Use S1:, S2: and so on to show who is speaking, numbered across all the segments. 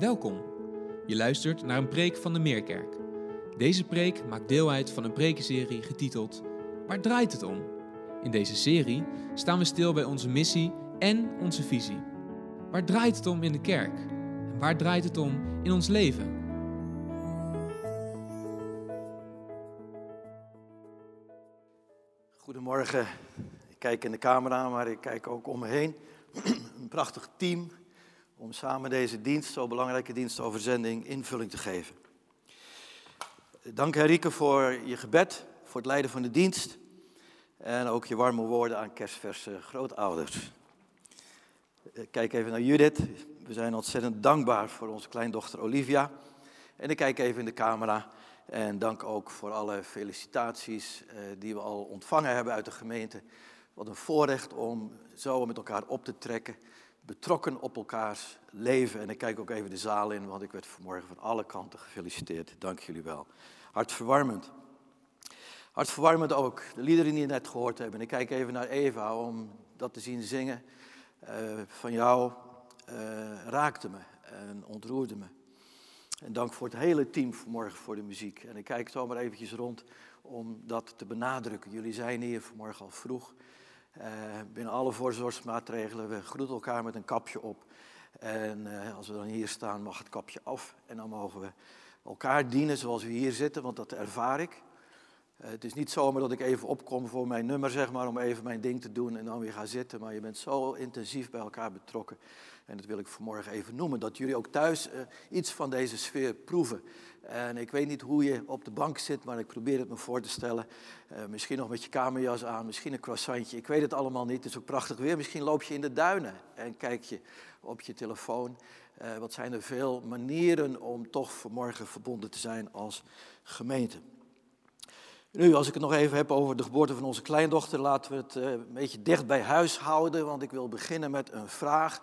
S1: Welkom. Je luistert naar een preek van de Meerkerk. Deze preek maakt deel uit van een prekenserie getiteld Waar draait het om? In deze serie staan we stil bij onze missie en onze visie. Waar draait het om in de kerk? En waar draait het om in ons leven?
S2: Goedemorgen. Ik kijk in de camera, maar ik kijk ook om me heen. Een prachtig team om samen deze dienst, zo belangrijke dienst over zending, invulling te geven. Dank Henrike voor je gebed, voor het leiden van de dienst en ook je warme woorden aan kerstverse grootouders. Kijk even naar Judith. We zijn ontzettend dankbaar voor onze kleindochter Olivia. En ik kijk even in de camera en dank ook voor alle felicitaties eh, die we al ontvangen hebben uit de gemeente. Wat een voorrecht om zo met elkaar op te trekken, betrokken op elkaars leven. En ik kijk ook even de zaal in, want ik werd vanmorgen van alle kanten gefeliciteerd. Dank jullie wel. Hartverwarmend. Hartverwarmend ook, de liederen die je net gehoord hebben. Ik kijk even naar Eva om dat te zien zingen. Uh, van jou uh, raakte me en ontroerde me. En dank voor het hele team vanmorgen voor de muziek. En ik kijk zo maar eventjes rond om dat te benadrukken. Jullie zijn hier vanmorgen al vroeg. Uh, binnen alle voorzorgsmaatregelen, we groeten elkaar met een kapje op. En uh, als we dan hier staan, mag het kapje af. En dan mogen we elkaar dienen zoals we hier zitten, want dat ervaar ik. Uh, het is niet zomaar dat ik even opkom voor mijn nummer, zeg maar, om even mijn ding te doen en dan weer ga zitten. Maar je bent zo intensief bij elkaar betrokken. En dat wil ik vanmorgen even noemen, dat jullie ook thuis uh, iets van deze sfeer proeven. En ik weet niet hoe je op de bank zit, maar ik probeer het me voor te stellen. Uh, misschien nog met je kamerjas aan, misschien een croissantje. Ik weet het allemaal niet, het is ook prachtig weer. Misschien loop je in de duinen en kijk je op je telefoon. Wat zijn er veel manieren om toch vanmorgen verbonden te zijn als gemeente. Nu, als ik het nog even heb over de geboorte van onze kleindochter, laten we het uh, een beetje dicht bij huis houden, want ik wil beginnen met een vraag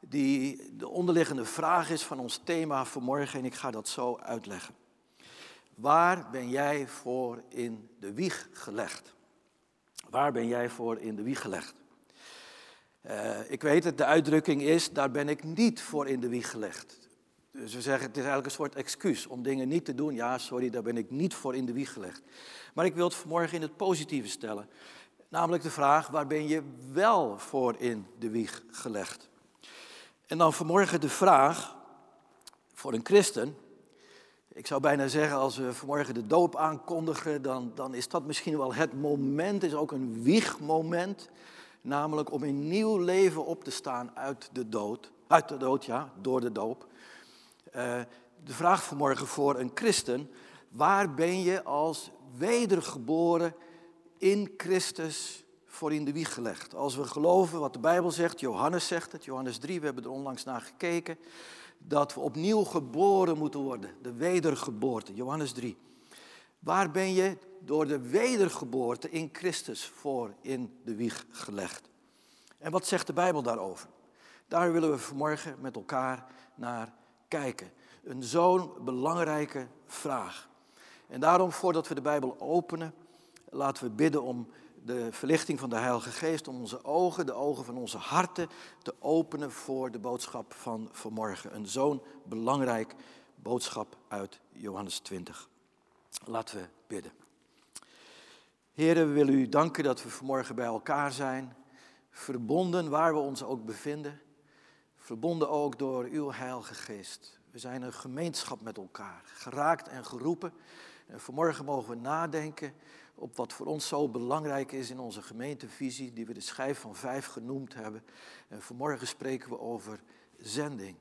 S2: die de onderliggende vraag is van ons thema vanmorgen en ik ga dat zo uitleggen. Waar ben jij voor in de wieg gelegd? Waar ben jij voor in de wieg gelegd? Uh, ik weet het, de uitdrukking is, daar ben ik niet voor in de wieg gelegd. Dus we zeggen, het is eigenlijk een soort excuus om dingen niet te doen. Ja, sorry, daar ben ik niet voor in de wieg gelegd. Maar ik wil het vanmorgen in het positieve stellen. Namelijk de vraag, waar ben je wel voor in de wieg gelegd? En dan vanmorgen de vraag voor een christen. Ik zou bijna zeggen, als we vanmorgen de doop aankondigen, dan, dan is dat misschien wel het moment, is ook een wiegmoment. Namelijk om een nieuw leven op te staan uit de dood. Uit de dood, ja, door de doop. Uh, de vraag vanmorgen voor een christen. Waar ben je als wedergeboren in Christus voor in de wieg gelegd? Als we geloven wat de Bijbel zegt, Johannes zegt het, Johannes 3, we hebben er onlangs naar gekeken. Dat we opnieuw geboren moeten worden, de wedergeboorte, Johannes 3. Waar ben je door de wedergeboorte in Christus voor in de wieg gelegd? En wat zegt de Bijbel daarover? Daar willen we vanmorgen met elkaar naar kijken. Een zo'n belangrijke vraag. En daarom, voordat we de Bijbel openen, laten we bidden om de verlichting van de Heilige Geest, om onze ogen, de ogen van onze harten te openen voor de boodschap van vanmorgen. Een zo'n belangrijk boodschap uit Johannes 20. Laten we bidden. Heren, we willen u danken dat we vanmorgen bij elkaar zijn, verbonden waar we ons ook bevinden, verbonden ook door uw Heilige Geest. We zijn een gemeenschap met elkaar, geraakt en geroepen. En vanmorgen mogen we nadenken op wat voor ons zo belangrijk is in onze gemeentevisie, die we de schijf van vijf genoemd hebben. En vanmorgen spreken we over zending.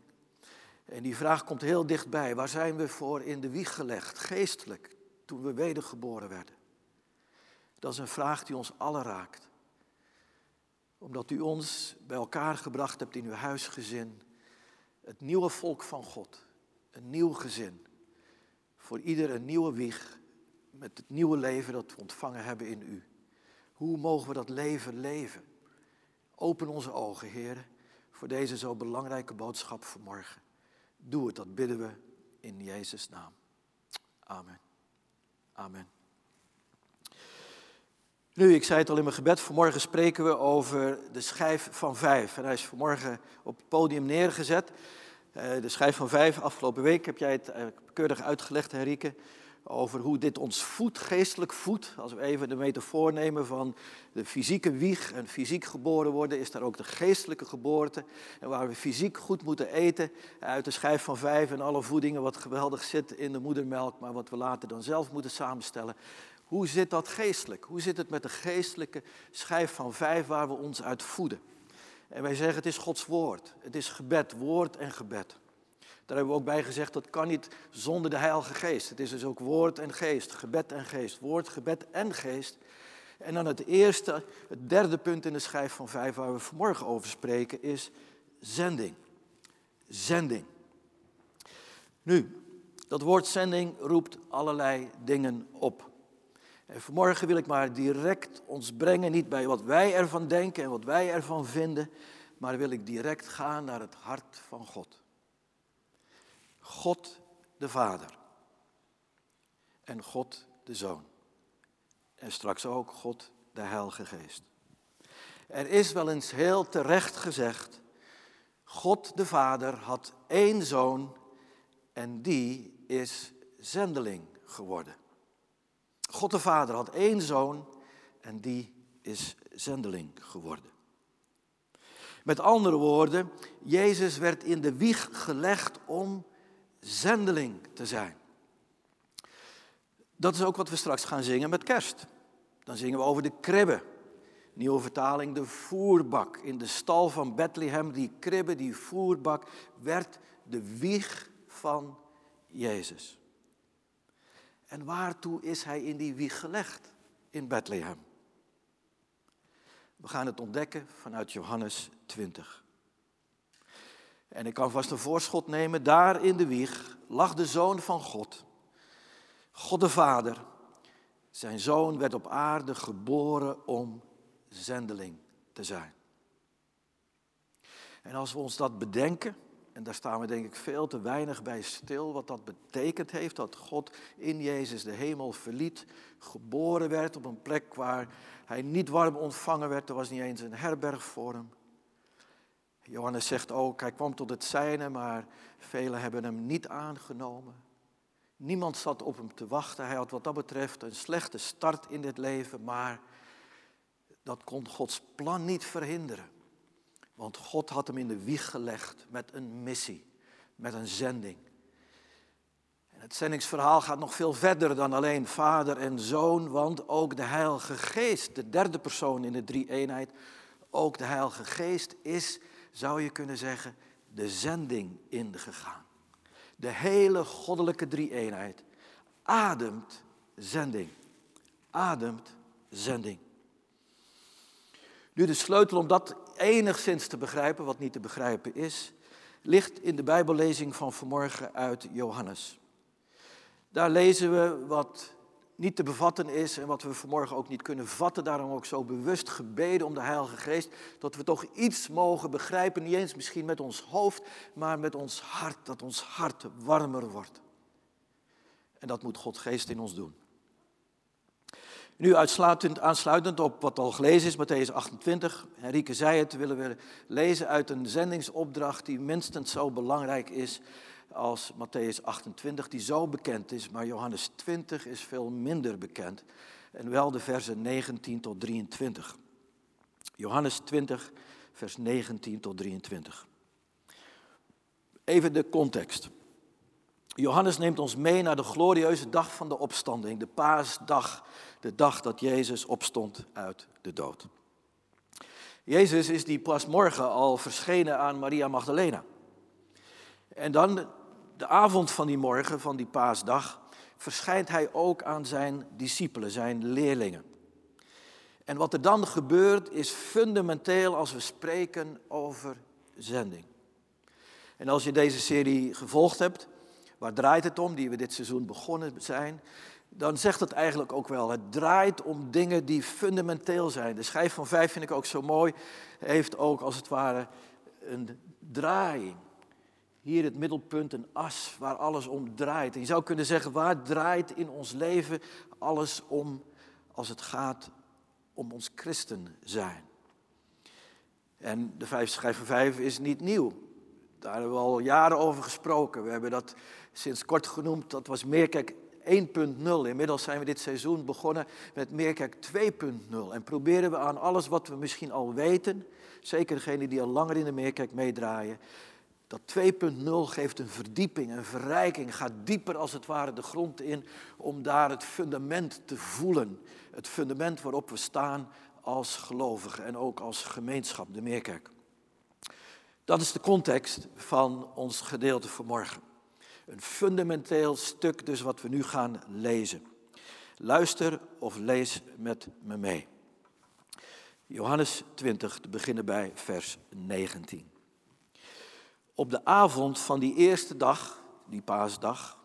S2: En die vraag komt heel dichtbij. Waar zijn we voor in de wieg gelegd, geestelijk, toen we wedergeboren werden? Dat is een vraag die ons allen raakt. Omdat u ons bij elkaar gebracht hebt in uw huisgezin. Het nieuwe volk van God. Een nieuw gezin. Voor ieder een nieuwe wieg. Met het nieuwe leven dat we ontvangen hebben in u. Hoe mogen we dat leven leven? Open onze ogen, heren, voor deze zo belangrijke boodschap vanmorgen. Doe het, dat bidden we in Jezus' naam. Amen. Amen. Nu, ik zei het al in mijn gebed, vanmorgen spreken we over de schijf van vijf. En hij is vanmorgen op het podium neergezet. Eh, de schijf van vijf, afgelopen week heb jij het eh, keurig uitgelegd, Henrike, over hoe dit ons voedt, geestelijk voedt. Als we even de metafoor nemen van de fysieke wieg en fysiek geboren worden, is daar ook de geestelijke geboorte. En waar we fysiek goed moeten eten uit de schijf van vijf en alle voedingen wat geweldig zit in de moedermelk, maar wat we later dan zelf moeten samenstellen. Hoe zit dat geestelijk? Hoe zit het met de geestelijke schijf van vijf waar we ons uit voeden? En wij zeggen het is Gods woord. Het is gebed, woord en gebed. Daar hebben we ook bij gezegd, dat kan niet zonder de Heilige Geest. Het is dus ook woord en geest, gebed en geest, woord, gebed en geest. En dan het eerste, het derde punt in de schijf van vijf waar we vanmorgen over spreken is zending. Zending. Nu, dat woord zending roept allerlei dingen op. En vanmorgen wil ik maar direct ons brengen, niet bij wat wij ervan denken en wat wij ervan vinden, maar wil ik direct gaan naar het hart van God. God de Vader en God de Zoon. En straks ook God de Heilige Geest. Er is wel eens heel terecht gezegd, God de Vader had één zoon en die is zendeling geworden. God de Vader had één zoon en die is zendeling geworden. Met andere woorden, Jezus werd in de wieg gelegd om zendeling te zijn. Dat is ook wat we straks gaan zingen met kerst. Dan zingen we over de kribbe. Nieuwe vertaling, de voerbak. In de stal van Bethlehem, die kribbe, die voerbak, werd de wieg van Jezus. En waartoe is hij in die wieg gelegd in Bethlehem? We gaan het ontdekken vanuit Johannes 20. En ik kan vast een voorschot nemen, daar in de wieg lag de zoon van God, God de Vader. Zijn zoon werd op aarde geboren om zendeling te zijn. En als we ons dat bedenken, en daar staan we denk ik veel te weinig bij stil, wat dat betekend heeft, dat God in Jezus de hemel verliet, geboren werd op een plek waar hij niet warm ontvangen werd, er was niet eens een herberg voor hem. Johannes zegt ook, hij kwam tot het zijne, maar velen hebben hem niet aangenomen. Niemand zat op hem te wachten. Hij had wat dat betreft een slechte start in dit leven, maar dat kon Gods plan niet verhinderen. Want God had hem in de wieg gelegd met een missie, met een zending. En het zendingsverhaal gaat nog veel verder dan alleen vader en zoon, want ook de Heilige Geest, de derde persoon in de drie eenheid, ook de Heilige Geest is, zou je kunnen zeggen, de zending ingegaan. De hele goddelijke drie eenheid ademt zending. Ademt zending. Nu de sleutel om dat enigszins te begrijpen, wat niet te begrijpen is, ligt in de Bijbellezing van vanmorgen uit Johannes. Daar lezen we wat niet te bevatten is en wat we vanmorgen ook niet kunnen vatten. Daarom ook zo bewust gebeden om de Heilige Geest, dat we toch iets mogen begrijpen, niet eens misschien met ons hoofd, maar met ons hart, dat ons hart warmer wordt. En dat moet God Geest in ons doen. Nu uitsluitend, aansluitend op wat al gelezen is, Matthäus 28. Henrike zei het, willen we lezen uit een zendingsopdracht die minstens zo belangrijk is als Matthäus 28, die zo bekend is, maar Johannes 20 is veel minder bekend. En wel de versen 19 tot 23. Johannes 20, vers 19 tot 23. Even de context. Johannes neemt ons mee naar de glorieuze dag van de opstanding, de paasdag, de dag dat Jezus opstond uit de dood. Jezus is die pas morgen al verschenen aan Maria Magdalena. En dan de avond van die morgen, van die paasdag, verschijnt hij ook aan zijn discipelen, zijn leerlingen. En wat er dan gebeurt is fundamenteel als we spreken over zending. En als je deze serie gevolgd hebt, waar draait het om, die we dit seizoen begonnen zijn, dan zegt het eigenlijk ook wel. Het draait om dingen die fundamenteel zijn. De schijf van vijf vind ik ook zo mooi, heeft ook als het ware een draaiing. Hier het middelpunt, een as waar alles om draait. En je zou kunnen zeggen, waar draait in ons leven alles om als het gaat om ons christen zijn? En de vijf schijf van vijf is niet nieuw. Daar hebben we al jaren over gesproken. We hebben dat sinds kort genoemd. Dat was Meerkerk 1.0. Inmiddels zijn we dit seizoen begonnen met Meerkerk 2.0. En proberen we aan alles wat we misschien al weten, zeker degenen die al langer in de Meerkerk meedraaien, dat 2.0 geeft een verdieping, een verrijking, gaat dieper als het ware de grond in om daar het fundament te voelen. Het fundament waarop we staan als gelovigen en ook als gemeenschap, de Meerkerk. Dat is de context van ons gedeelte vanmorgen. Een fundamenteel stuk dus wat we nu gaan lezen. Luister of lees met me mee. Johannes 20, te beginnen bij vers 19. Op de avond van die eerste dag, die paasdag,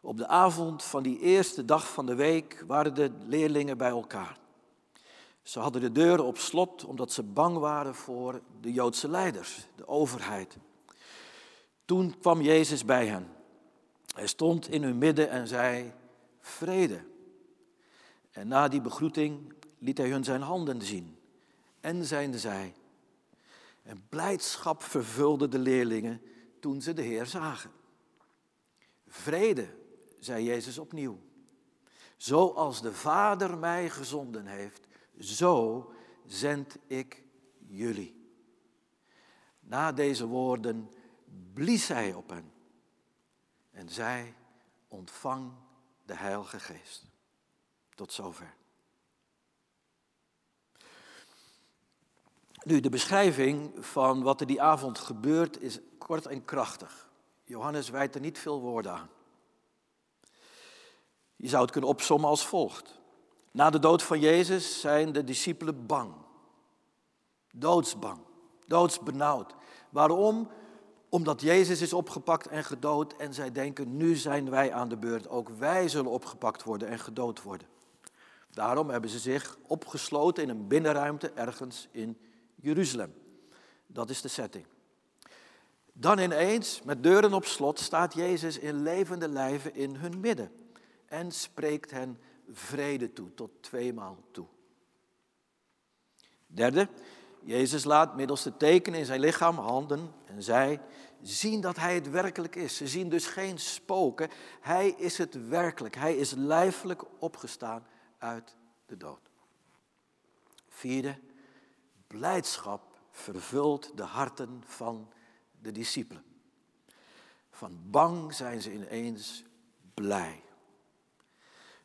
S2: op de avond van die eerste dag van de week waren de leerlingen bij elkaar. Ze hadden de deuren op slot omdat ze bang waren voor de Joodse leiders, de overheid. Toen kwam Jezus bij hen. Hij stond in hun midden en zei: Vrede. En na die begroeting liet hij hun zijn handen zien en zijn zij. En blijdschap vervulde de leerlingen toen ze de Heer zagen. Vrede, zei Jezus opnieuw. Zoals de Vader mij gezonden heeft, zo zend ik jullie. Na deze woorden blies hij op hen en zei, ontvang de Heilige Geest. Tot zover. Nu, de beschrijving van wat er die avond gebeurt is kort en krachtig. Johannes wijt er niet veel woorden aan. Je zou het kunnen opsommen als volgt. Na de dood van Jezus zijn de discipelen bang. Doodsbang, doodsbenauwd. Waarom? Omdat Jezus is opgepakt en gedood en zij denken, nu zijn wij aan de beurt. Ook wij zullen opgepakt worden en gedood worden. Daarom hebben ze zich opgesloten in een binnenruimte ergens in Jeruzalem. Dat is de setting. Dan ineens, met deuren op slot, staat Jezus in levende lijven in hun midden en spreekt hen vrede toe, tot tweemaal toe. Derde, Jezus laat middels de tekenen in zijn lichaam, handen en zij zien dat hij het werkelijk is. Ze zien dus geen spoken. Hij is het werkelijk. Hij is lijfelijk opgestaan uit de dood. Vierde, blijdschap vervult de harten van de discipelen. Van bang zijn ze ineens blij.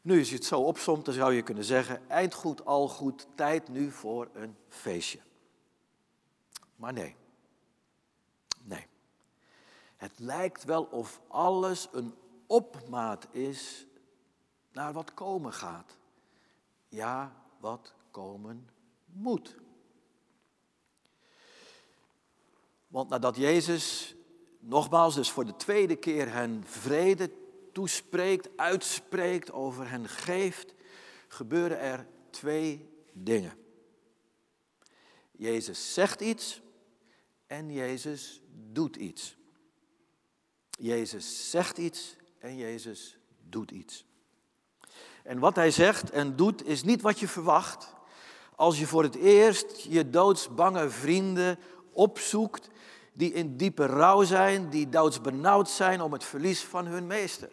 S2: Nu, als je het zo opsomt, dan zou je kunnen zeggen: eind goed, al goed, tijd nu voor een feestje. Maar nee. Nee. Het lijkt wel of alles een opmaat is naar wat komen gaat. Ja, wat komen moet. Want nadat Jezus nogmaals, dus voor de tweede keer hen vrede toespreekt, uitspreekt, over hen geeft, gebeuren er twee dingen. Jezus zegt iets en Jezus doet iets. Jezus zegt iets en Jezus doet iets. En wat hij zegt en doet is niet wat je verwacht als je voor het eerst je doodsbange vrienden opzoekt die in diepe rouw zijn, die doodsbenauwd zijn om het verlies van hun meester.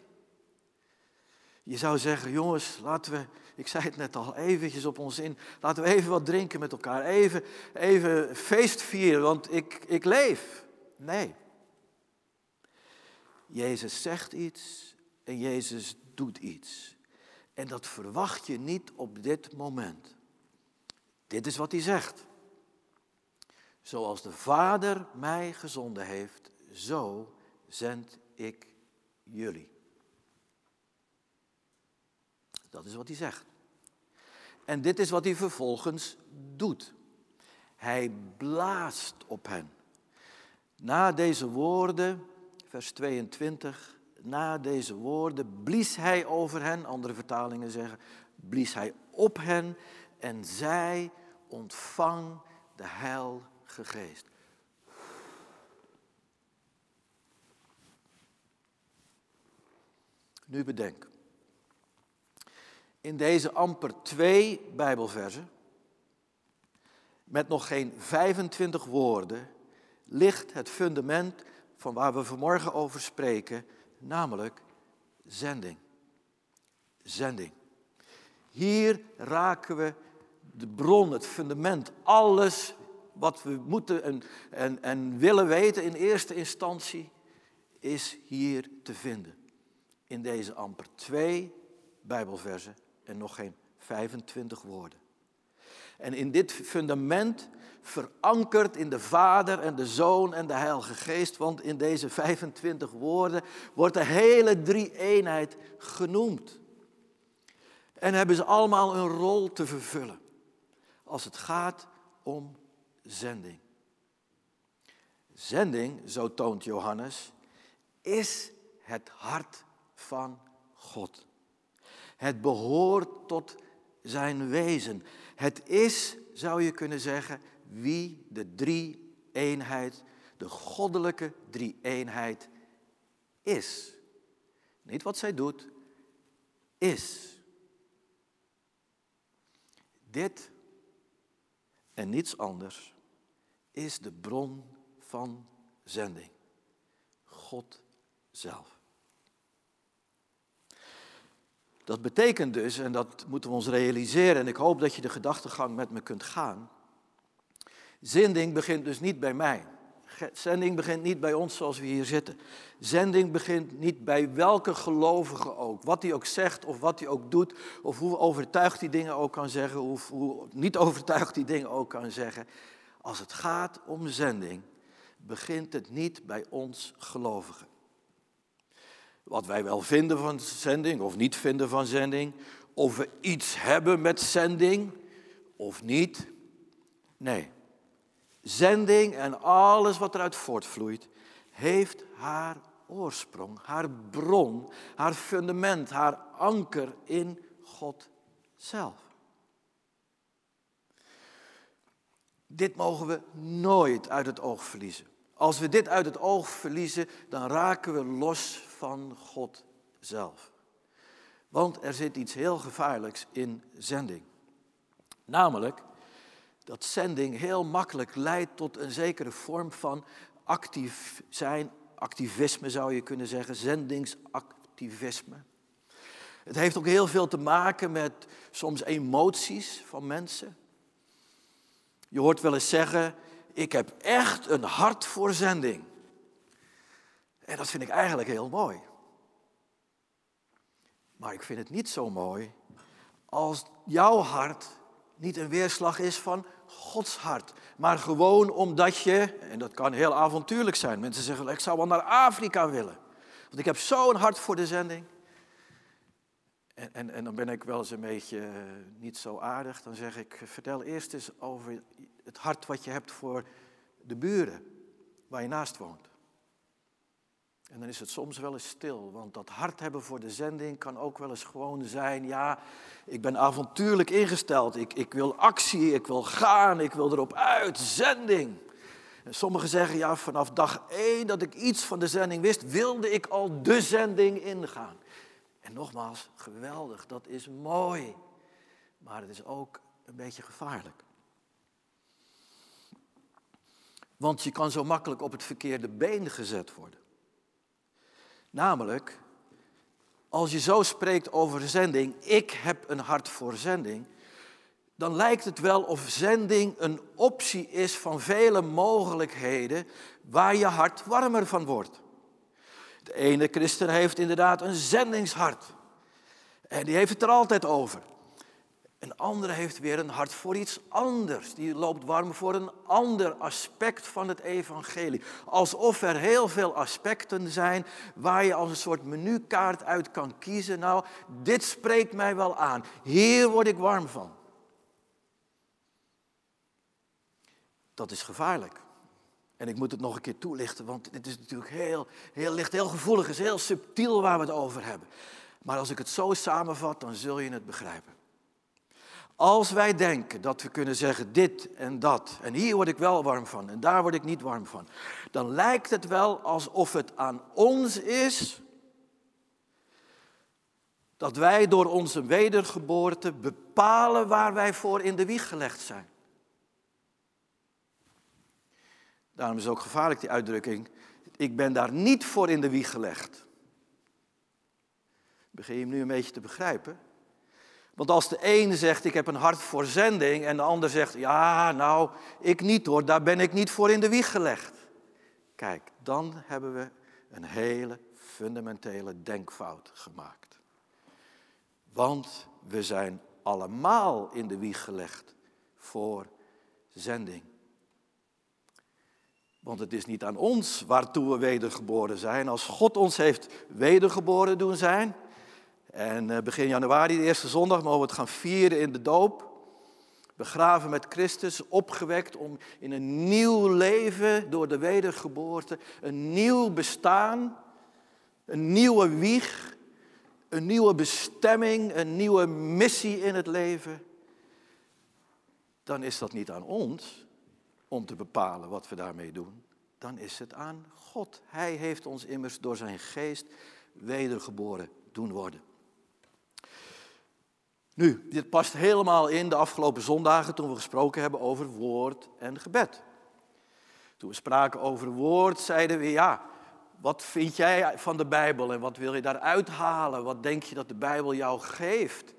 S2: Je zou zeggen, jongens, laten we, ik zei het net al, eventjes op ons in, laten we even wat drinken met elkaar, even, even feest vieren, want ik, ik leef. Nee. Jezus zegt iets en Jezus doet iets. En dat verwacht je niet op dit moment. Dit is wat hij zegt. Zoals de Vader mij gezonden heeft, zo zend ik jullie. Dat is wat hij zegt. En dit is wat hij vervolgens doet. Hij blaast op hen. Na deze woorden, vers 22, na deze woorden blies hij over hen, andere vertalingen zeggen, blies hij op hen en zij ontvang de Heilige Geest. Nu bedenk in deze amper twee Bijbelversen, met nog geen 25 woorden, ligt het fundament van waar we vanmorgen over spreken, namelijk zending. Zending. Hier raken we de bron, het fundament, alles wat we moeten en, en, en willen weten in eerste instantie, is hier te vinden. In deze amper twee Bijbelversen en nog geen 25 woorden. En in dit fundament verankerd in de Vader en de Zoon en de Heilige Geest, want in deze 25 woorden wordt de hele drie-eenheid genoemd. En hebben ze allemaal een rol te vervullen als het gaat om zending. Zending, zo toont Johannes, is het hart van God. Het behoort tot zijn wezen. Het is, zou je kunnen zeggen, wie de drie-eenheid, de goddelijke drie-eenheid is. Niet wat zij doet, is. Dit en niets anders is de bron van zending. God zelf. Dat betekent dus, en dat moeten we ons realiseren, en ik hoop dat je de gedachtegang met me kunt gaan. Zending begint dus niet bij mij. Zending begint niet bij ons zoals we hier zitten. Zending begint niet bij welke gelovige ook. Wat hij ook zegt of wat hij ook doet. Of hoe overtuigd hij dingen ook kan zeggen. Of hoe niet overtuigd die dingen ook kan zeggen. Als het gaat om zending, begint het niet bij ons gelovigen. Wat wij wel vinden van zending of niet vinden van zending. Of we iets hebben met zending of niet. Nee. Zending en alles wat eruit voortvloeit, heeft haar oorsprong, haar bron, haar fundament, haar anker in God zelf. Dit mogen we nooit uit het oog verliezen. Als we dit uit het oog verliezen, dan raken we los van God zelf. Want er zit iets heel gevaarlijks in zending. Namelijk dat zending heel makkelijk leidt tot een zekere vorm van actief zijn, activisme zou je kunnen zeggen, zendingsactivisme. Het heeft ook heel veel te maken met soms emoties van mensen. Je hoort wel eens zeggen, ik heb echt een hart voor zending. En dat vind ik eigenlijk heel mooi. Maar ik vind het niet zo mooi als jouw hart niet een weerslag is van Gods hart. Maar gewoon omdat je, en dat kan heel avontuurlijk zijn. Mensen zeggen, ik zou wel naar Afrika willen. Want ik heb zo'n hart voor de zending. En, en, en dan ben ik wel eens een beetje eh, niet zo aardig. Dan zeg ik, vertel eerst eens over het hart wat je hebt voor de buren waar je naast woont. En dan is het soms wel eens stil, want dat hart hebben voor de zending kan ook wel eens gewoon zijn, ja, ik ben avontuurlijk ingesteld, ik, ik wil actie, ik wil gaan, ik wil erop uit, zending. En sommigen zeggen, ja, vanaf dag één dat ik iets van de zending wist, wilde ik al de zending ingaan. En nogmaals, geweldig, dat is mooi, maar het is ook een beetje gevaarlijk. Want je kan zo makkelijk op het verkeerde been gezet worden. Namelijk, als je zo spreekt over zending, ik heb een hart voor zending, dan lijkt het wel of zending een optie is van vele mogelijkheden waar je hart warmer van wordt. De ene christen heeft inderdaad een zendingshart. En die heeft het er altijd over. Een andere heeft weer een hart voor iets anders. Die loopt warm voor een ander aspect van het evangelie. Alsof er heel veel aspecten zijn waar je als een soort menukaart uit kan kiezen. Nou, dit spreekt mij wel aan. Hier word ik warm van. Dat is gevaarlijk. En ik moet het nog een keer toelichten, want dit is natuurlijk heel, heel licht, heel gevoelig, is heel subtiel waar we het over hebben. Maar als ik het zo samenvat, dan zul je het begrijpen. Als wij denken dat we kunnen zeggen dit en dat, en hier word ik wel warm van en daar word ik niet warm van, dan lijkt het wel alsof het aan ons is dat wij door onze wedergeboorte bepalen waar wij voor in de wieg gelegd zijn. Daarom is ook gevaarlijk die uitdrukking, Ik ben daar niet voor in de wieg gelegd. Begin je hem nu een beetje te begrijpen? Want als de een zegt, ik heb een hart voor zending, en de ander zegt, ja, nou, ik niet hoor, daar ben ik niet voor in de wieg gelegd. Kijk, dan hebben we een hele fundamentele denkfout gemaakt. Want we zijn allemaal in de wieg gelegd voor zending. Want het is niet aan ons waartoe we wedergeboren zijn. Als God ons heeft wedergeboren doen zijn. En eh, begin januari, de eerste zondag, mogen we het gaan vieren in de doop. Begraven met Christus, opgewekt om in een nieuw leven door de wedergeboorte, een nieuw bestaan, een nieuwe wieg, een nieuwe bestemming, een nieuwe missie in het leven. Dan is dat niet aan ons, om te bepalen wat we daarmee doen, dan is het aan God. Hij heeft ons immers door zijn geest wedergeboren doen worden. Nu, dit past helemaal in de afgelopen zondagen toen we gesproken hebben over woord en gebed. Toen we spraken over woord, zeiden we ja, wat vind jij van de Bijbel en wat wil je daaruit halen? Wat denk je dat de Bijbel jou geeft?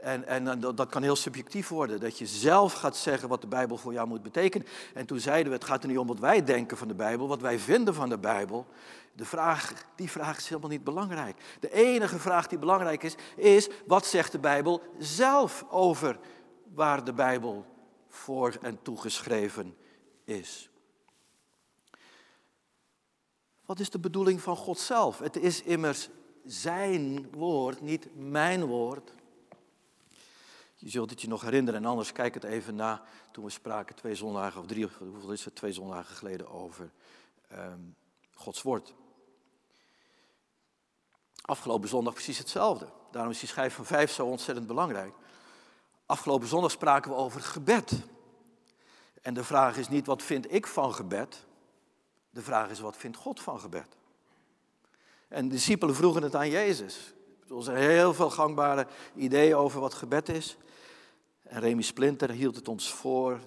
S2: En, en dat kan heel subjectief worden, dat je zelf gaat zeggen wat de Bijbel voor jou moet betekenen. En toen zeiden we, het gaat er niet om wat wij denken van de Bijbel, wat wij vinden van de Bijbel. De vraag, die vraag is helemaal niet belangrijk. De enige vraag die belangrijk is, is wat zegt de Bijbel zelf over waar de Bijbel voor en toegeschreven is. Wat is de bedoeling van God zelf? Het is immers zijn woord, niet mijn woord. Je zult het je nog herinneren en anders kijk het even na toen we spraken twee zondagen of drie, hoeveel is het, twee zondagen geleden over um, Gods woord. Afgelopen zondag precies hetzelfde. Daarom is die schijf van vijf zo ontzettend belangrijk. Afgelopen zondag spraken we over gebed. En de vraag is niet wat vind ik van gebed. De vraag is wat vindt God van gebed. En de discipelen vroegen het aan Jezus. Er zijn heel veel gangbare ideeën over wat gebed is. En Remy Splinter hield het ons voor.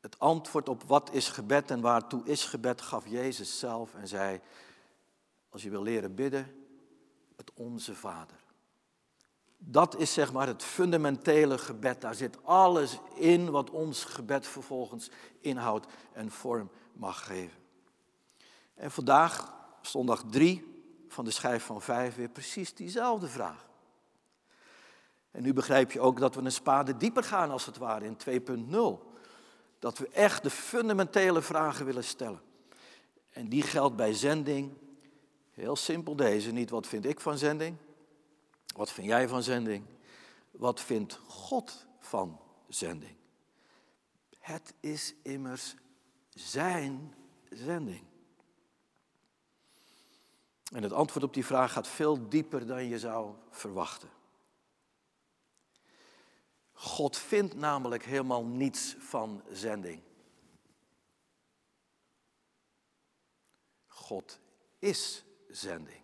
S2: Het antwoord op wat is gebed en waartoe is gebed gaf Jezus zelf en zei, als je wil leren bidden, het Onze Vader. Dat is zeg maar het fundamentele gebed. Daar zit alles in wat ons gebed vervolgens inhoud en vorm mag geven. En vandaag, zondag 3 van de schijf van 5, weer precies diezelfde vraag. En nu begrijp je ook dat we een spade dieper gaan als het ware in 2.0. Dat we echt de fundamentele vragen willen stellen. En die geldt bij zending. Heel simpel deze, niet wat vind ik van zending? Wat vind jij van zending? Wat vindt God van zending? Het is immers zijn zending. En het antwoord op die vraag gaat veel dieper dan je zou verwachten. God vindt namelijk helemaal niets van zending. God is zending.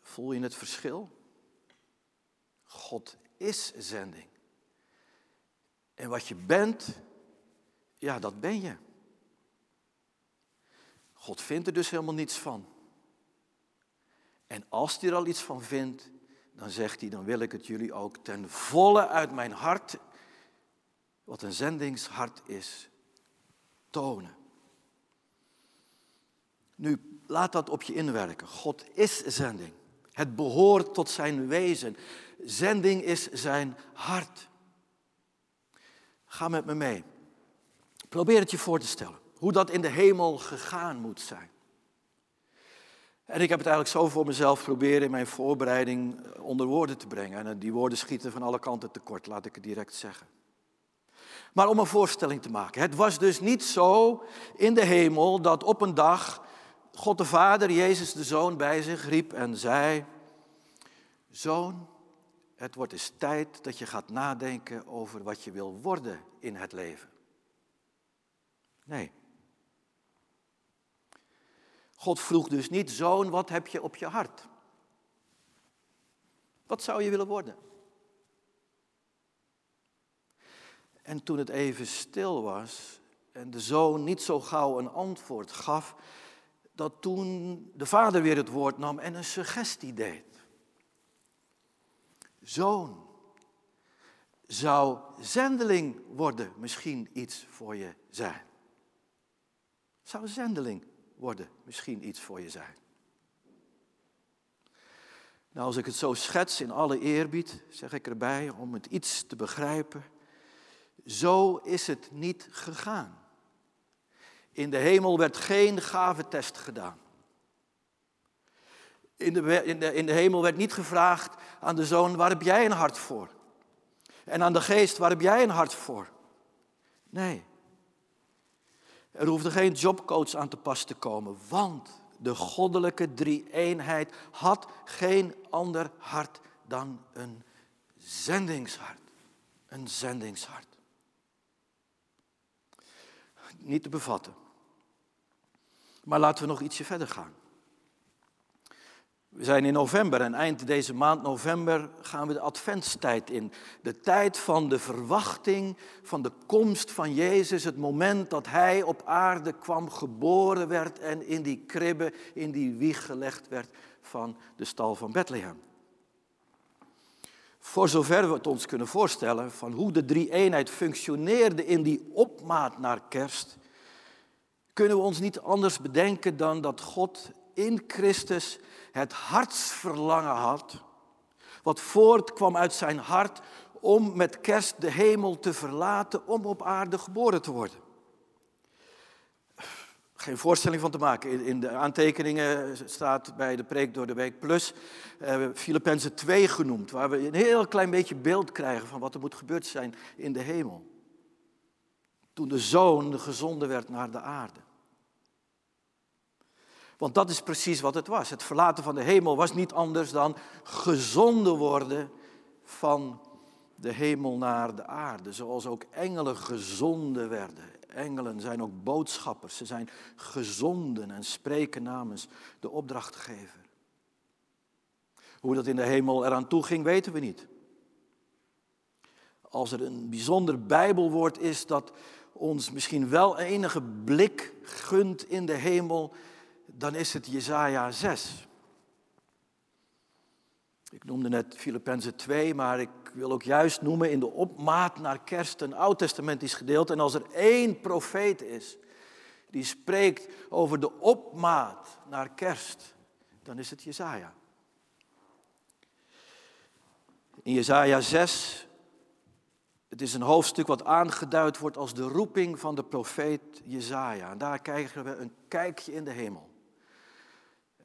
S2: Voel je het verschil? God is zending. En wat je bent, ja, dat ben je. God vindt er dus helemaal niets van. En als hij er al iets van vindt, dan zegt hij, dan wil ik het jullie ook ten volle uit mijn hart, wat een zendingshart is, tonen. Nu, laat dat op je inwerken. God is zending. Het behoort tot zijn wezen. Zending is zijn hart. Ga met me mee. Probeer het je voor te stellen. Hoe dat in de hemel gegaan moet zijn. En ik heb het eigenlijk zo voor mezelf proberen in mijn voorbereiding eh, onder woorden te brengen. En die woorden schieten van alle kanten tekort, laat ik het direct zeggen. Maar om een voorstelling te maken. Het was dus niet zo in de hemel dat op een dag God de Vader Jezus de Zoon bij zich riep en zei: Zoon, het wordt eens tijd dat je gaat nadenken over wat je wil worden in het leven. Nee. God vroeg dus niet, zoon, wat heb je op je hart? Wat zou je willen worden? En toen het even stil was en de zoon niet zo gauw een antwoord gaf, dat toen de vader weer het woord nam en een suggestie deed. Zoon, zou zendeling worden misschien iets voor je zijn? Zou zendeling worden misschien iets voor je zijn? Nou, als ik het zo schets in alle eerbied, zeg ik erbij om het iets te begrijpen. Zo is het niet gegaan. In de hemel werd geen gavetest gedaan. In de, in, de, in de hemel werd niet gevraagd aan de zoon, waar heb jij een hart voor? En aan de geest, waar heb jij een hart voor? Nee. Er hoefde geen jobcoach aan te pas te komen, want de goddelijke drie-eenheid had geen ander hart dan een zendingshart. Een zendingshart. Niet te bevatten. Maar laten we nog ietsje verder gaan. We zijn in november en eind deze maand november gaan we de adventstijd in. De tijd van de verwachting van de komst van Jezus, het moment dat Hij op aarde kwam, geboren werd en in die kribbe, in die wieg gelegd werd van de stal van Bethlehem. Voor zover we het ons kunnen voorstellen van hoe de drie-eenheid functioneerde in die opmaat naar kerst, kunnen we ons niet anders bedenken dan dat God in Christus het hartsverlangen had, wat voortkwam uit zijn hart om met kerst de hemel te verlaten, om op aarde geboren te worden. Geen voorstelling van te maken. In de aantekeningen staat bij de preek door de week plus uh, Filippenzen 2 genoemd, waar we een heel klein beetje beeld krijgen van wat er moet gebeurd zijn in de hemel. Toen de zoon gezonden werd naar de aarde. Want dat is precies wat het was. Het verlaten van de hemel was niet anders dan gezonden worden van de hemel naar de aarde. Zoals ook engelen gezonden werden. Engelen zijn ook boodschappers. Ze zijn gezonden en spreken namens de opdrachtgever. Hoe dat in de hemel eraan toe ging, weten we niet. Als er een bijzonder Bijbelwoord is dat ons misschien wel enige blik gunt in de hemel, dan is het Jesaja 6. Ik noemde net Filippenzen 2, maar ik wil ook juist noemen in de opmaat naar kerst een oud-testamentisch gedeelte. En als er één profeet is die spreekt over de opmaat naar kerst, dan is het Jesaja. In Jesaja 6, het is een hoofdstuk wat aangeduid wordt als de roeping van de profeet Jesaja. En daar krijgen we een kijkje in de hemel.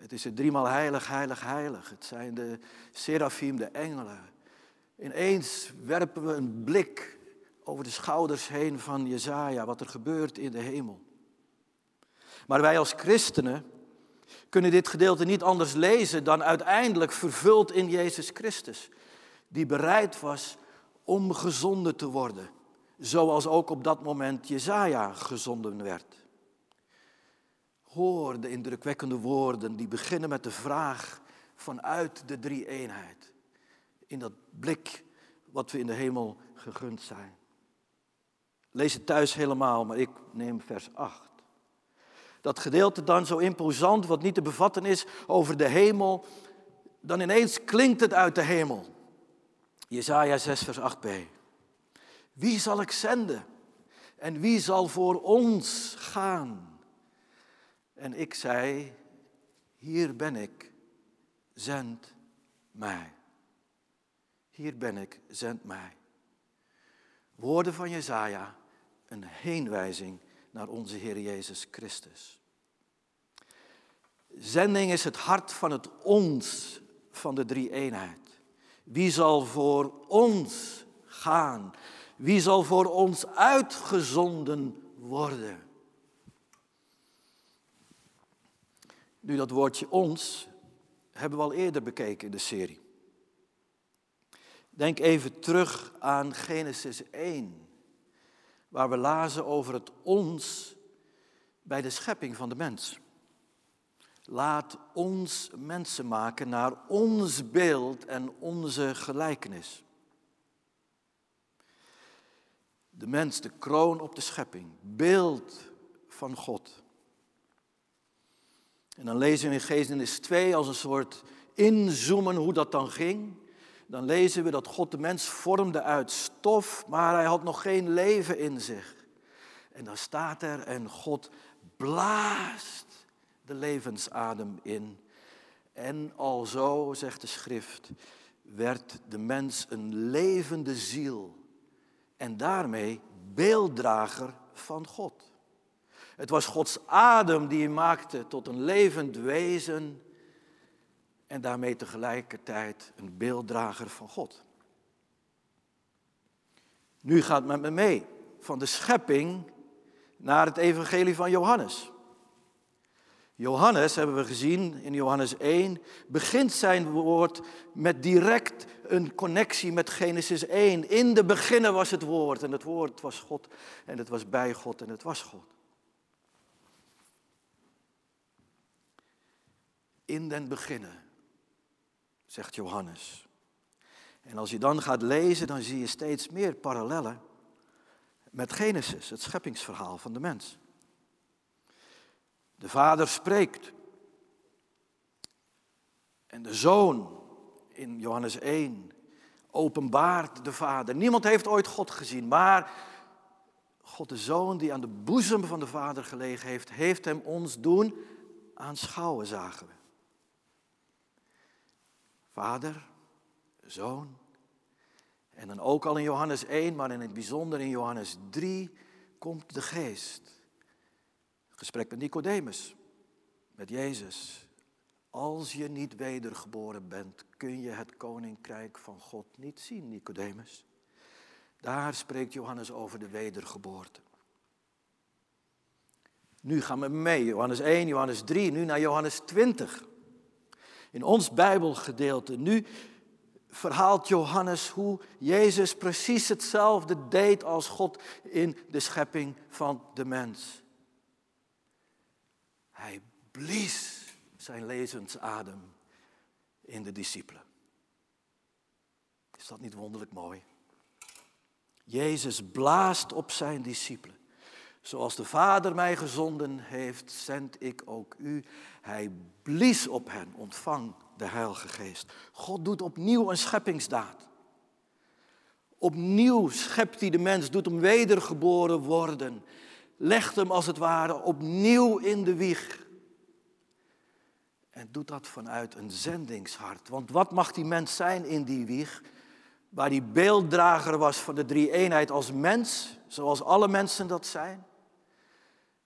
S2: Het is het driemaal heilig, heilig, heilig. Het zijn de serafim, de engelen. Ineens werpen we een blik over de schouders heen van Jezaja, wat er gebeurt in de hemel. Maar wij als christenen kunnen dit gedeelte niet anders lezen dan uiteindelijk vervuld in Jezus Christus, die bereid was om gezonden te worden, zoals ook op dat moment Jezaja gezonden werd. Hoor de indrukwekkende woorden die beginnen met de vraag vanuit de drie eenheid. In dat blik wat we in de hemel gegund zijn. Lees het thuis helemaal, maar ik neem vers 8. Dat gedeelte dan zo imposant, wat niet te bevatten is over de hemel, dan ineens klinkt het uit de hemel. Jesaja 6, vers 8b. Wie zal ik zenden? En wie zal voor ons gaan? En ik zei, hier ben ik, zend mij. Hier ben ik, zend mij. Woorden van Jezaja, een heenwijzing naar onze Heer Jezus Christus. Zending is het hart van het ons van de drie eenheid. Wie zal voor ons gaan? Wie zal voor ons uitgezonden worden? Nu, dat woordje ons hebben we al eerder bekeken in de serie. Denk even terug aan Genesis 1, waar we lazen over het ons bij de schepping van de mens. Laat ons mensen maken naar ons beeld en onze gelijkenis. De mens, de kroon op de schepping, beeld van God. En dan lezen we in Genesis 2 als een soort inzoomen hoe dat dan ging. Dan lezen we dat God de mens vormde uit stof, maar hij had nog geen leven in zich. En dan staat er, en God blaast de levensadem in. En alzo, zegt de schrift, werd de mens een levende ziel. En daarmee beelddrager van God. Het was Gods adem die hem maakte tot een levend wezen en daarmee tegelijkertijd een beelddrager van God. Nu gaat met me mee van de schepping naar het evangelie van Johannes. Johannes, hebben we gezien in Johannes 1, begint zijn woord met direct een connectie met Genesis 1. In de beginnen was het woord en het woord was God en het was bij God en het was God. In den beginnen, zegt Johannes. En als je dan gaat lezen, dan zie je steeds meer parallellen met Genesis, het scheppingsverhaal van de mens. De vader spreekt. En de zoon in Johannes 1 openbaart de vader. Niemand heeft ooit God gezien, maar God de zoon die aan de boezem van de vader gelegen heeft, heeft hem ons doen aanschouwen, zagen we. Vader, zoon. En dan ook al in Johannes 1, maar in het bijzonder in Johannes 3 komt de geest. Gesprek met Nicodemus, met Jezus. Als je niet wedergeboren bent, kun je het koninkrijk van God niet zien, Nicodemus. Daar spreekt Johannes over de wedergeboorte. Nu gaan we mee, Johannes 1, Johannes 3, nu naar Johannes 20. In ons Bijbelgedeelte. Nu verhaalt Johannes hoe Jezus precies hetzelfde deed als God in de schepping van de mens. Hij blies zijn lezensadem in de discipelen. Is dat niet wonderlijk mooi? Jezus blaast op zijn discipelen. Zoals de Vader mij gezonden heeft, zend ik ook u. Hij blies op hen, ontvang de Heilige Geest. God doet opnieuw een scheppingsdaad. Opnieuw schept hij de mens, doet hem wedergeboren worden legt hem als het ware opnieuw in de wieg. En doet dat vanuit een zendingshart. Want wat mag die mens zijn in die wieg? Waar die beelddrager was van de drie eenheid als mens, zoals alle mensen dat zijn.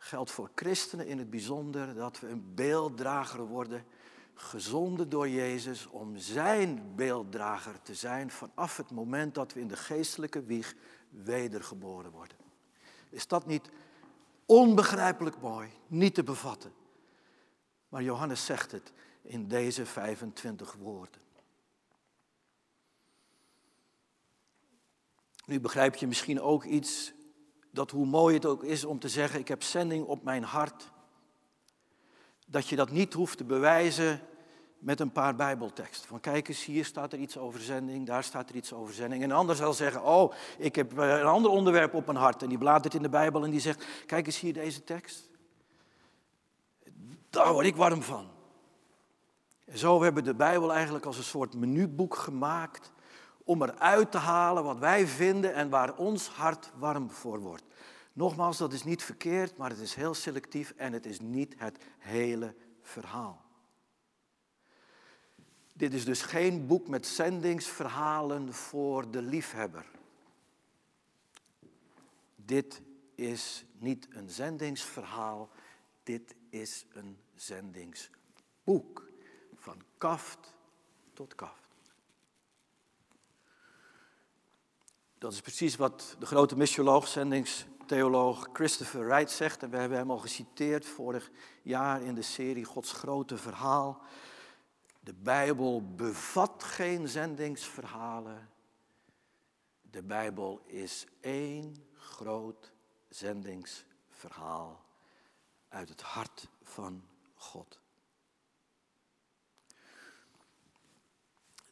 S2: Geldt voor christenen in het bijzonder dat we een beelddrager worden, gezonden door Jezus om zijn beelddrager te zijn vanaf het moment dat we in de geestelijke wieg wedergeboren worden. Is dat niet Onbegrijpelijk mooi, niet te bevatten. Maar Johannes zegt het in deze 25 woorden. Nu begrijp je misschien ook iets, dat hoe mooi het ook is om te zeggen, ik heb zending op mijn hart. Dat je dat niet hoeft te bewijzen met een paar bijbelteksten. Van kijk eens, hier staat er iets over zending, daar staat er iets over zending. En een ander zal zeggen, oh, ik heb eh, een ander onderwerp op mijn hart. En die bladert in de Bijbel en die zegt, kijk eens hier deze tekst. Daar word ik warm van. En zo hebben we de Bijbel eigenlijk als een soort menuboek gemaakt om eruit te halen wat wij vinden en waar ons hart warm voor wordt. Nogmaals, dat is niet verkeerd, maar het is heel selectief en het is niet het hele verhaal. Dit is dus geen boek met zendingsverhalen voor de liefhebber. Dit is niet een zendingsverhaal, dit is een zendingsboek. Van kaft tot kaft. Dat is precies wat de grote missioloog, zendingstheoloog Christopher Wright zegt. En we hebben hem al geciteerd vorig jaar in de serie Gods grote verhaal. De Bijbel bevat geen zendingsverhalen. De Bijbel is één groot zendingsverhaal uit het hart van God.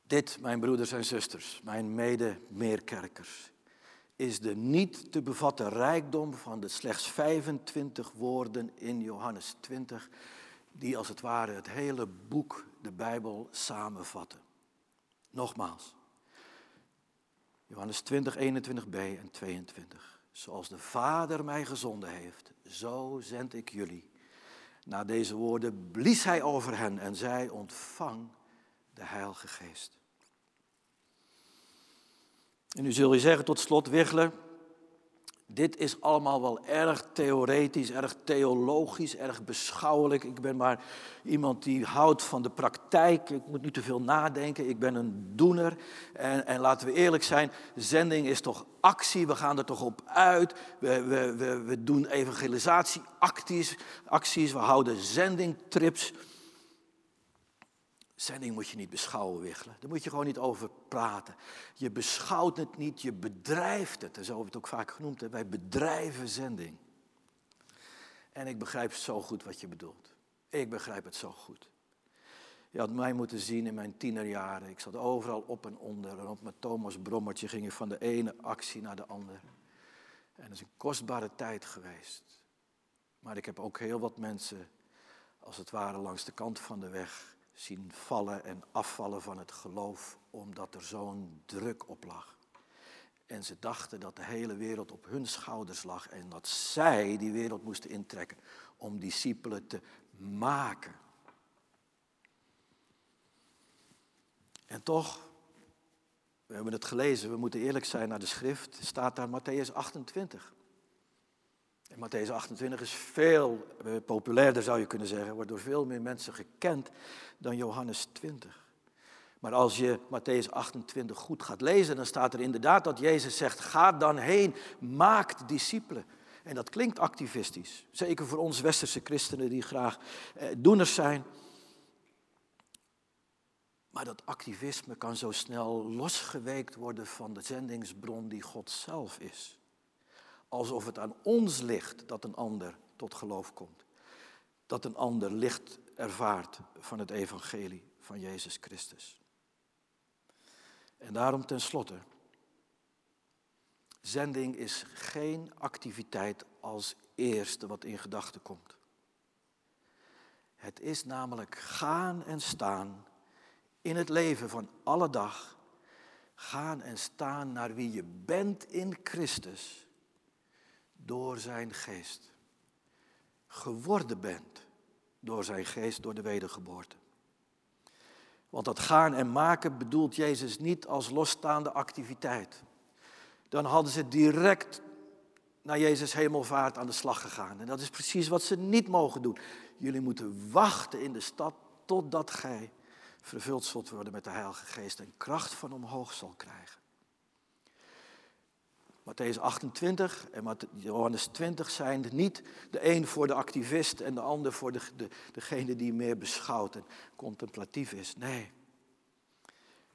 S2: Dit, mijn broeders en zusters, mijn mede-meerkerkers, is de niet te bevatten rijkdom van de slechts 25 woorden in Johannes 20, die als het ware het hele boek, de Bijbel, samenvatten. Nogmaals, Johannes 20, 21b en 22. Zoals de Vader mij gezonden heeft, zo zend ik jullie. Na deze woorden blies hij over hen en zei, ontvang de Heilige Geest. En nu zul je zeggen tot slot, Wichler, dit is allemaal wel erg theoretisch, erg theologisch, erg beschouwelijk. Ik ben maar iemand die houdt van de praktijk. Ik moet niet te veel nadenken. Ik ben een doener. En, en laten we eerlijk zijn, zending is toch actie. We gaan er toch op uit. We, we, we, we doen evangelisatieacties. Acties. We houden zendingtrips. Zending moet je niet beschouwen, Wichelen. Daar moet je gewoon niet over praten. Je beschouwt het niet, je bedrijft het. En zo hebben we het ook vaak genoemd. Wij bedrijven zending. En ik begrijp zo goed wat je bedoelt. Ik begrijp het zo goed. Je had mij moeten zien in mijn tienerjaren. Ik zat overal op en onder. En op mijn Thomas Brommertje ging ik van de ene actie naar de andere. En het is een kostbare tijd geweest. Maar ik heb ook heel wat mensen, als het ware, langs de kant van de weg zien vallen en afvallen van het geloof, omdat er zo'n druk op lag. En ze dachten dat de hele wereld op hun schouders lag en dat zij die wereld moesten intrekken om discipelen te maken. En toch, we hebben het gelezen, we moeten eerlijk zijn naar de schrift, staat daar Matthäus 28. En Matthäus 28 is veel eh, populairder, zou je kunnen zeggen, wordt door veel meer mensen gekend dan Johannes 20. Maar als je Matthäus 28 goed gaat lezen, dan staat er inderdaad dat Jezus zegt, ga dan heen, maakt discipelen. En dat klinkt activistisch, zeker voor ons westerse christenen die graag eh, doeners zijn. Maar dat activisme kan zo snel losgeweekt worden van de zendingsbron die God zelf is alsof het aan ons ligt dat een ander tot geloof komt. Dat een ander licht ervaart van het evangelie van Jezus Christus. En daarom tenslotte, zending is geen activiteit als eerste wat in gedachten komt. Het is namelijk gaan en staan in het leven van alle dag. Gaan en staan naar wie je bent in Christus door zijn geest. Geworden bent door zijn geest, door de wedergeboorte. Want dat gaan en maken bedoelt Jezus niet als losstaande activiteit. Dan hadden ze direct naar Jezus hemelvaart aan de slag gegaan. En dat is precies wat ze niet mogen doen. Jullie moeten wachten in de stad totdat gij vervuld zult worden met de Heilige Geest en kracht van omhoog zal krijgen. Matthäus 28 en Johannes 20 zijn niet de een voor de activist en de ander voor de, de, degene die meer beschouwt en contemplatief is. Nee.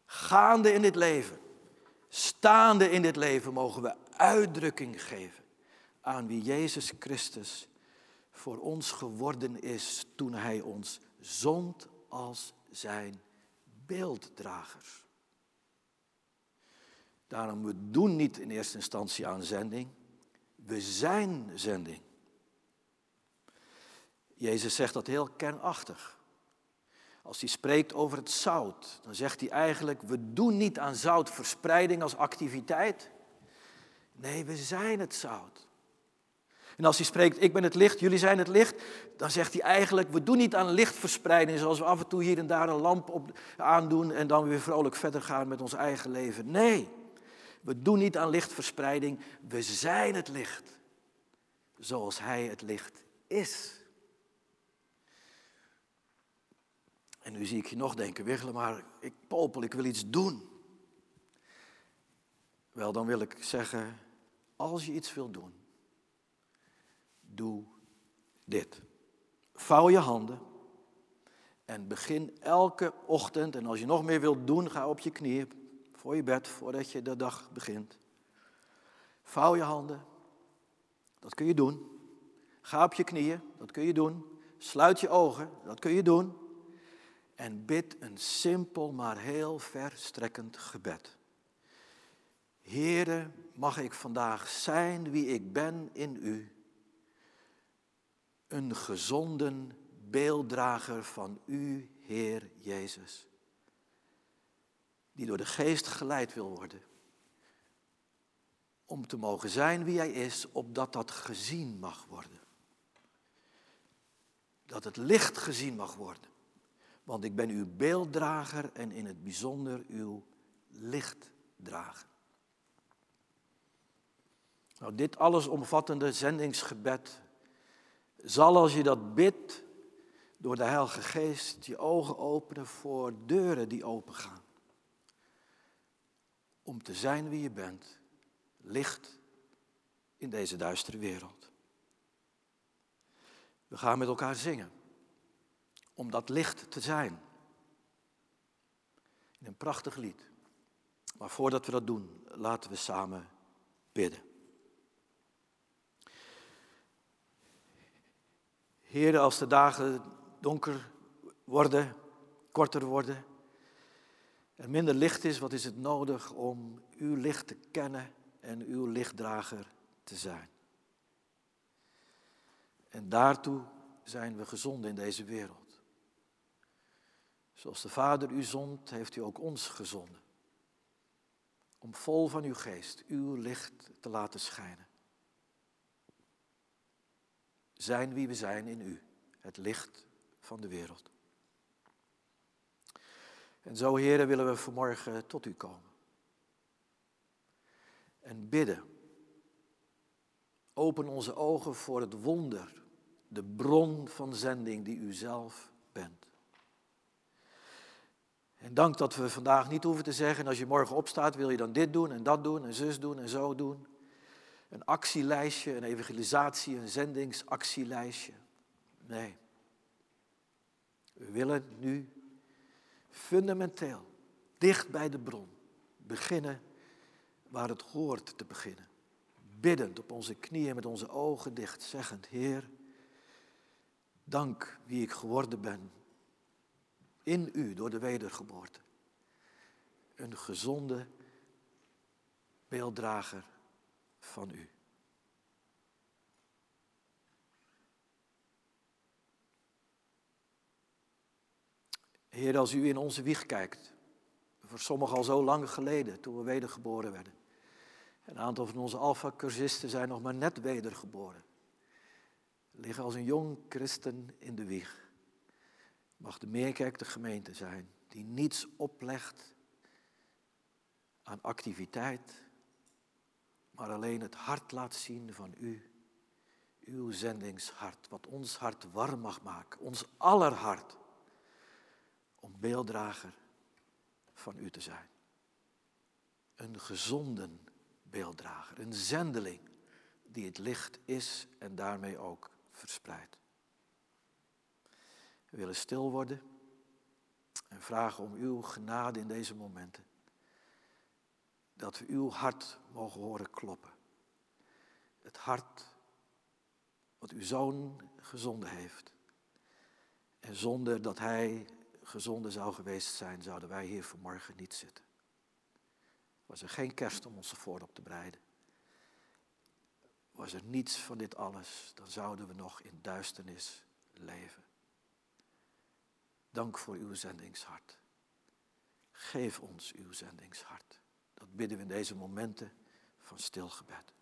S2: Gaande in dit leven, staande in dit leven, mogen we uitdrukking geven aan wie Jezus Christus voor ons geworden is toen Hij ons zond als zijn beelddragers. Daarom, we doen niet in eerste instantie aan zending. We zijn zending. Jezus zegt dat heel kernachtig. Als hij spreekt over het zout, dan zegt hij eigenlijk, we doen niet aan zoutverspreiding als activiteit. Nee, we zijn het zout. En als hij spreekt, ik ben het licht, jullie zijn het licht, dan zegt hij eigenlijk, we doen niet aan lichtverspreiding zoals we af en toe hier en daar een lamp op aandoen en dan weer vrolijk verder gaan met ons eigen leven. Nee, we doen niet aan lichtverspreiding, we zijn het licht. Zoals Hij het licht is. En nu zie ik je nog denken, Wiggelen, maar ik popel, ik wil iets doen. Wel, dan wil ik zeggen, als je iets wil doen, doe dit. Vouw je handen en begin elke ochtend, en als je nog meer wilt doen, ga op je knieën, voor je bed, voordat je de dag begint. Vouw je handen, dat kun je doen. Ga op je knieën, dat kun je doen. Sluit je ogen, dat kun je doen. En bid een simpel maar heel verstrekkend gebed. Heere, mag ik vandaag zijn wie ik ben in u. Een gezonden beelddrager van u, Heer Jezus. Die door de geest geleid wil worden. Om te mogen zijn wie hij is, opdat dat gezien mag worden. Dat het licht gezien mag worden. Want ik ben uw beelddrager en in het bijzonder uw lichtdrager. Nou, dit allesomvattende zendingsgebed zal als je dat bidt door de Heilige Geest je ogen openen voor deuren die opengaan. Om te zijn wie je bent, licht in deze duistere wereld. We gaan met elkaar zingen om dat licht te zijn. In een prachtig lied. Maar voordat we dat doen, laten we samen bidden. Heer, als de dagen donker worden, korter worden, er minder licht is, wat is het nodig om uw licht te kennen en uw lichtdrager te zijn? En daartoe zijn we gezonden in deze wereld. Zoals de Vader u zond, heeft u ook ons gezonden. Om vol van uw geest uw licht te laten schijnen zijn wie we zijn in u, het licht van de wereld. En zo, heren, willen we vanmorgen tot u komen. En bidden. Open onze ogen voor het wonder, de bron van zending die u zelf bent. En dank dat we vandaag niet hoeven te zeggen, als je morgen opstaat, wil je dan dit doen en dat doen en zus doen en zo doen een actielijstje, een evangelisatie, een zendingsactielijstje. Nee. We willen nu fundamenteel, dicht bij de bron, beginnen waar het hoort te beginnen. Biddend op onze knieën met onze ogen dicht, zeggend, Heer, dank wie ik geworden ben in u door de wedergeboorte. Een gezonde beelddrager van u. Heer, als u in onze wieg kijkt, voor sommigen al zo lang geleden, toen we wedergeboren werden. Een aantal van onze alfa-cursisten zijn nog maar net wedergeboren. Liggen als een jong christen in de wieg. Mag de Meerkerk de gemeente zijn die niets oplegt aan activiteit, maar alleen het hart laat zien van u, uw zendingshart, wat ons hart warm mag maken, ons aller hart, om beelddrager van u te zijn. Een gezonden beelddrager, een zendeling die het licht is en daarmee ook verspreidt. We willen stil worden en vragen om uw genade in deze momenten dat we uw hart mogen horen kloppen. Het hart wat uw zoon gezonden heeft. En zonder dat hij gezonden zou geweest zijn, zouden wij hier vanmorgen niet zitten. Was er geen kerst om ons voor op te bereiden. Was er niets van dit alles, dan zouden we nog in duisternis leven. Dank voor uw zendingshart. Geef ons uw zendingshart. Dat bidden we in deze momenten van stilgebed.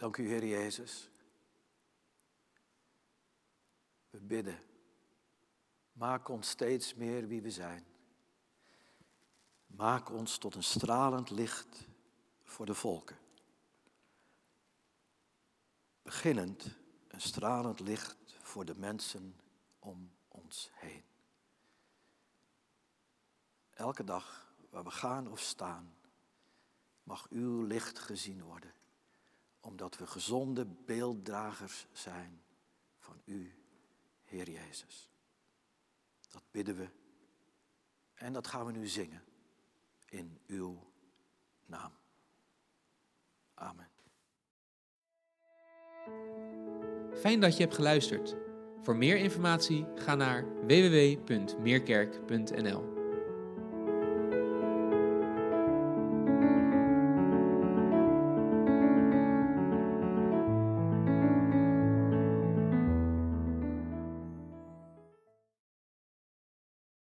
S2: Dank u, Heer Jezus. We bidden. Maak ons steeds meer wie we zijn. Maak ons tot een stralend licht voor de volken. Beginnend een stralend licht voor de mensen om ons heen. Elke dag waar we gaan of staan, mag uw licht gezien worden, omdat we gezonde beelddragers zijn van u, Heer Jezus. Dat bidden we en dat gaan we nu zingen in uw naam. Amen.
S1: Fijn dat je hebt geluisterd. Voor meer informatie ga naar www.meerkerk.nl.